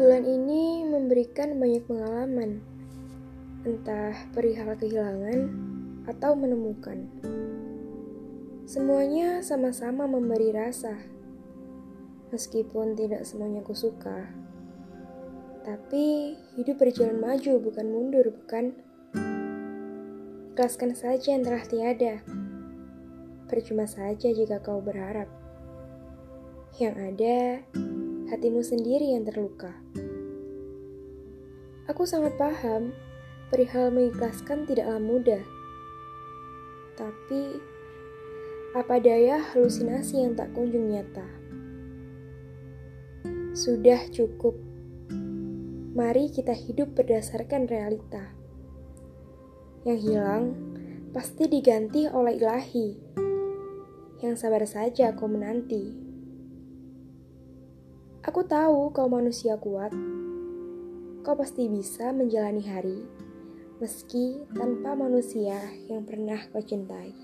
Jalan ini memberikan banyak pengalaman, entah perihal kehilangan atau menemukan. Semuanya sama-sama memberi rasa, meskipun tidak semuanya ku suka. Tapi hidup berjalan maju bukan mundur, bukan? Ikhlaskan saja yang telah tiada. Percuma saja jika kau berharap. Yang ada, hatimu sendiri yang terluka. Aku sangat paham, perihal mengikhlaskan tidaklah mudah. Tapi, apa daya halusinasi yang tak kunjung nyata? Sudah cukup. Mari kita hidup berdasarkan realita. Yang hilang pasti diganti oleh ilahi. Yang sabar saja kau menanti. Aku tahu kau manusia kuat. Kau pasti bisa menjalani hari, meski tanpa manusia yang pernah kau cintai.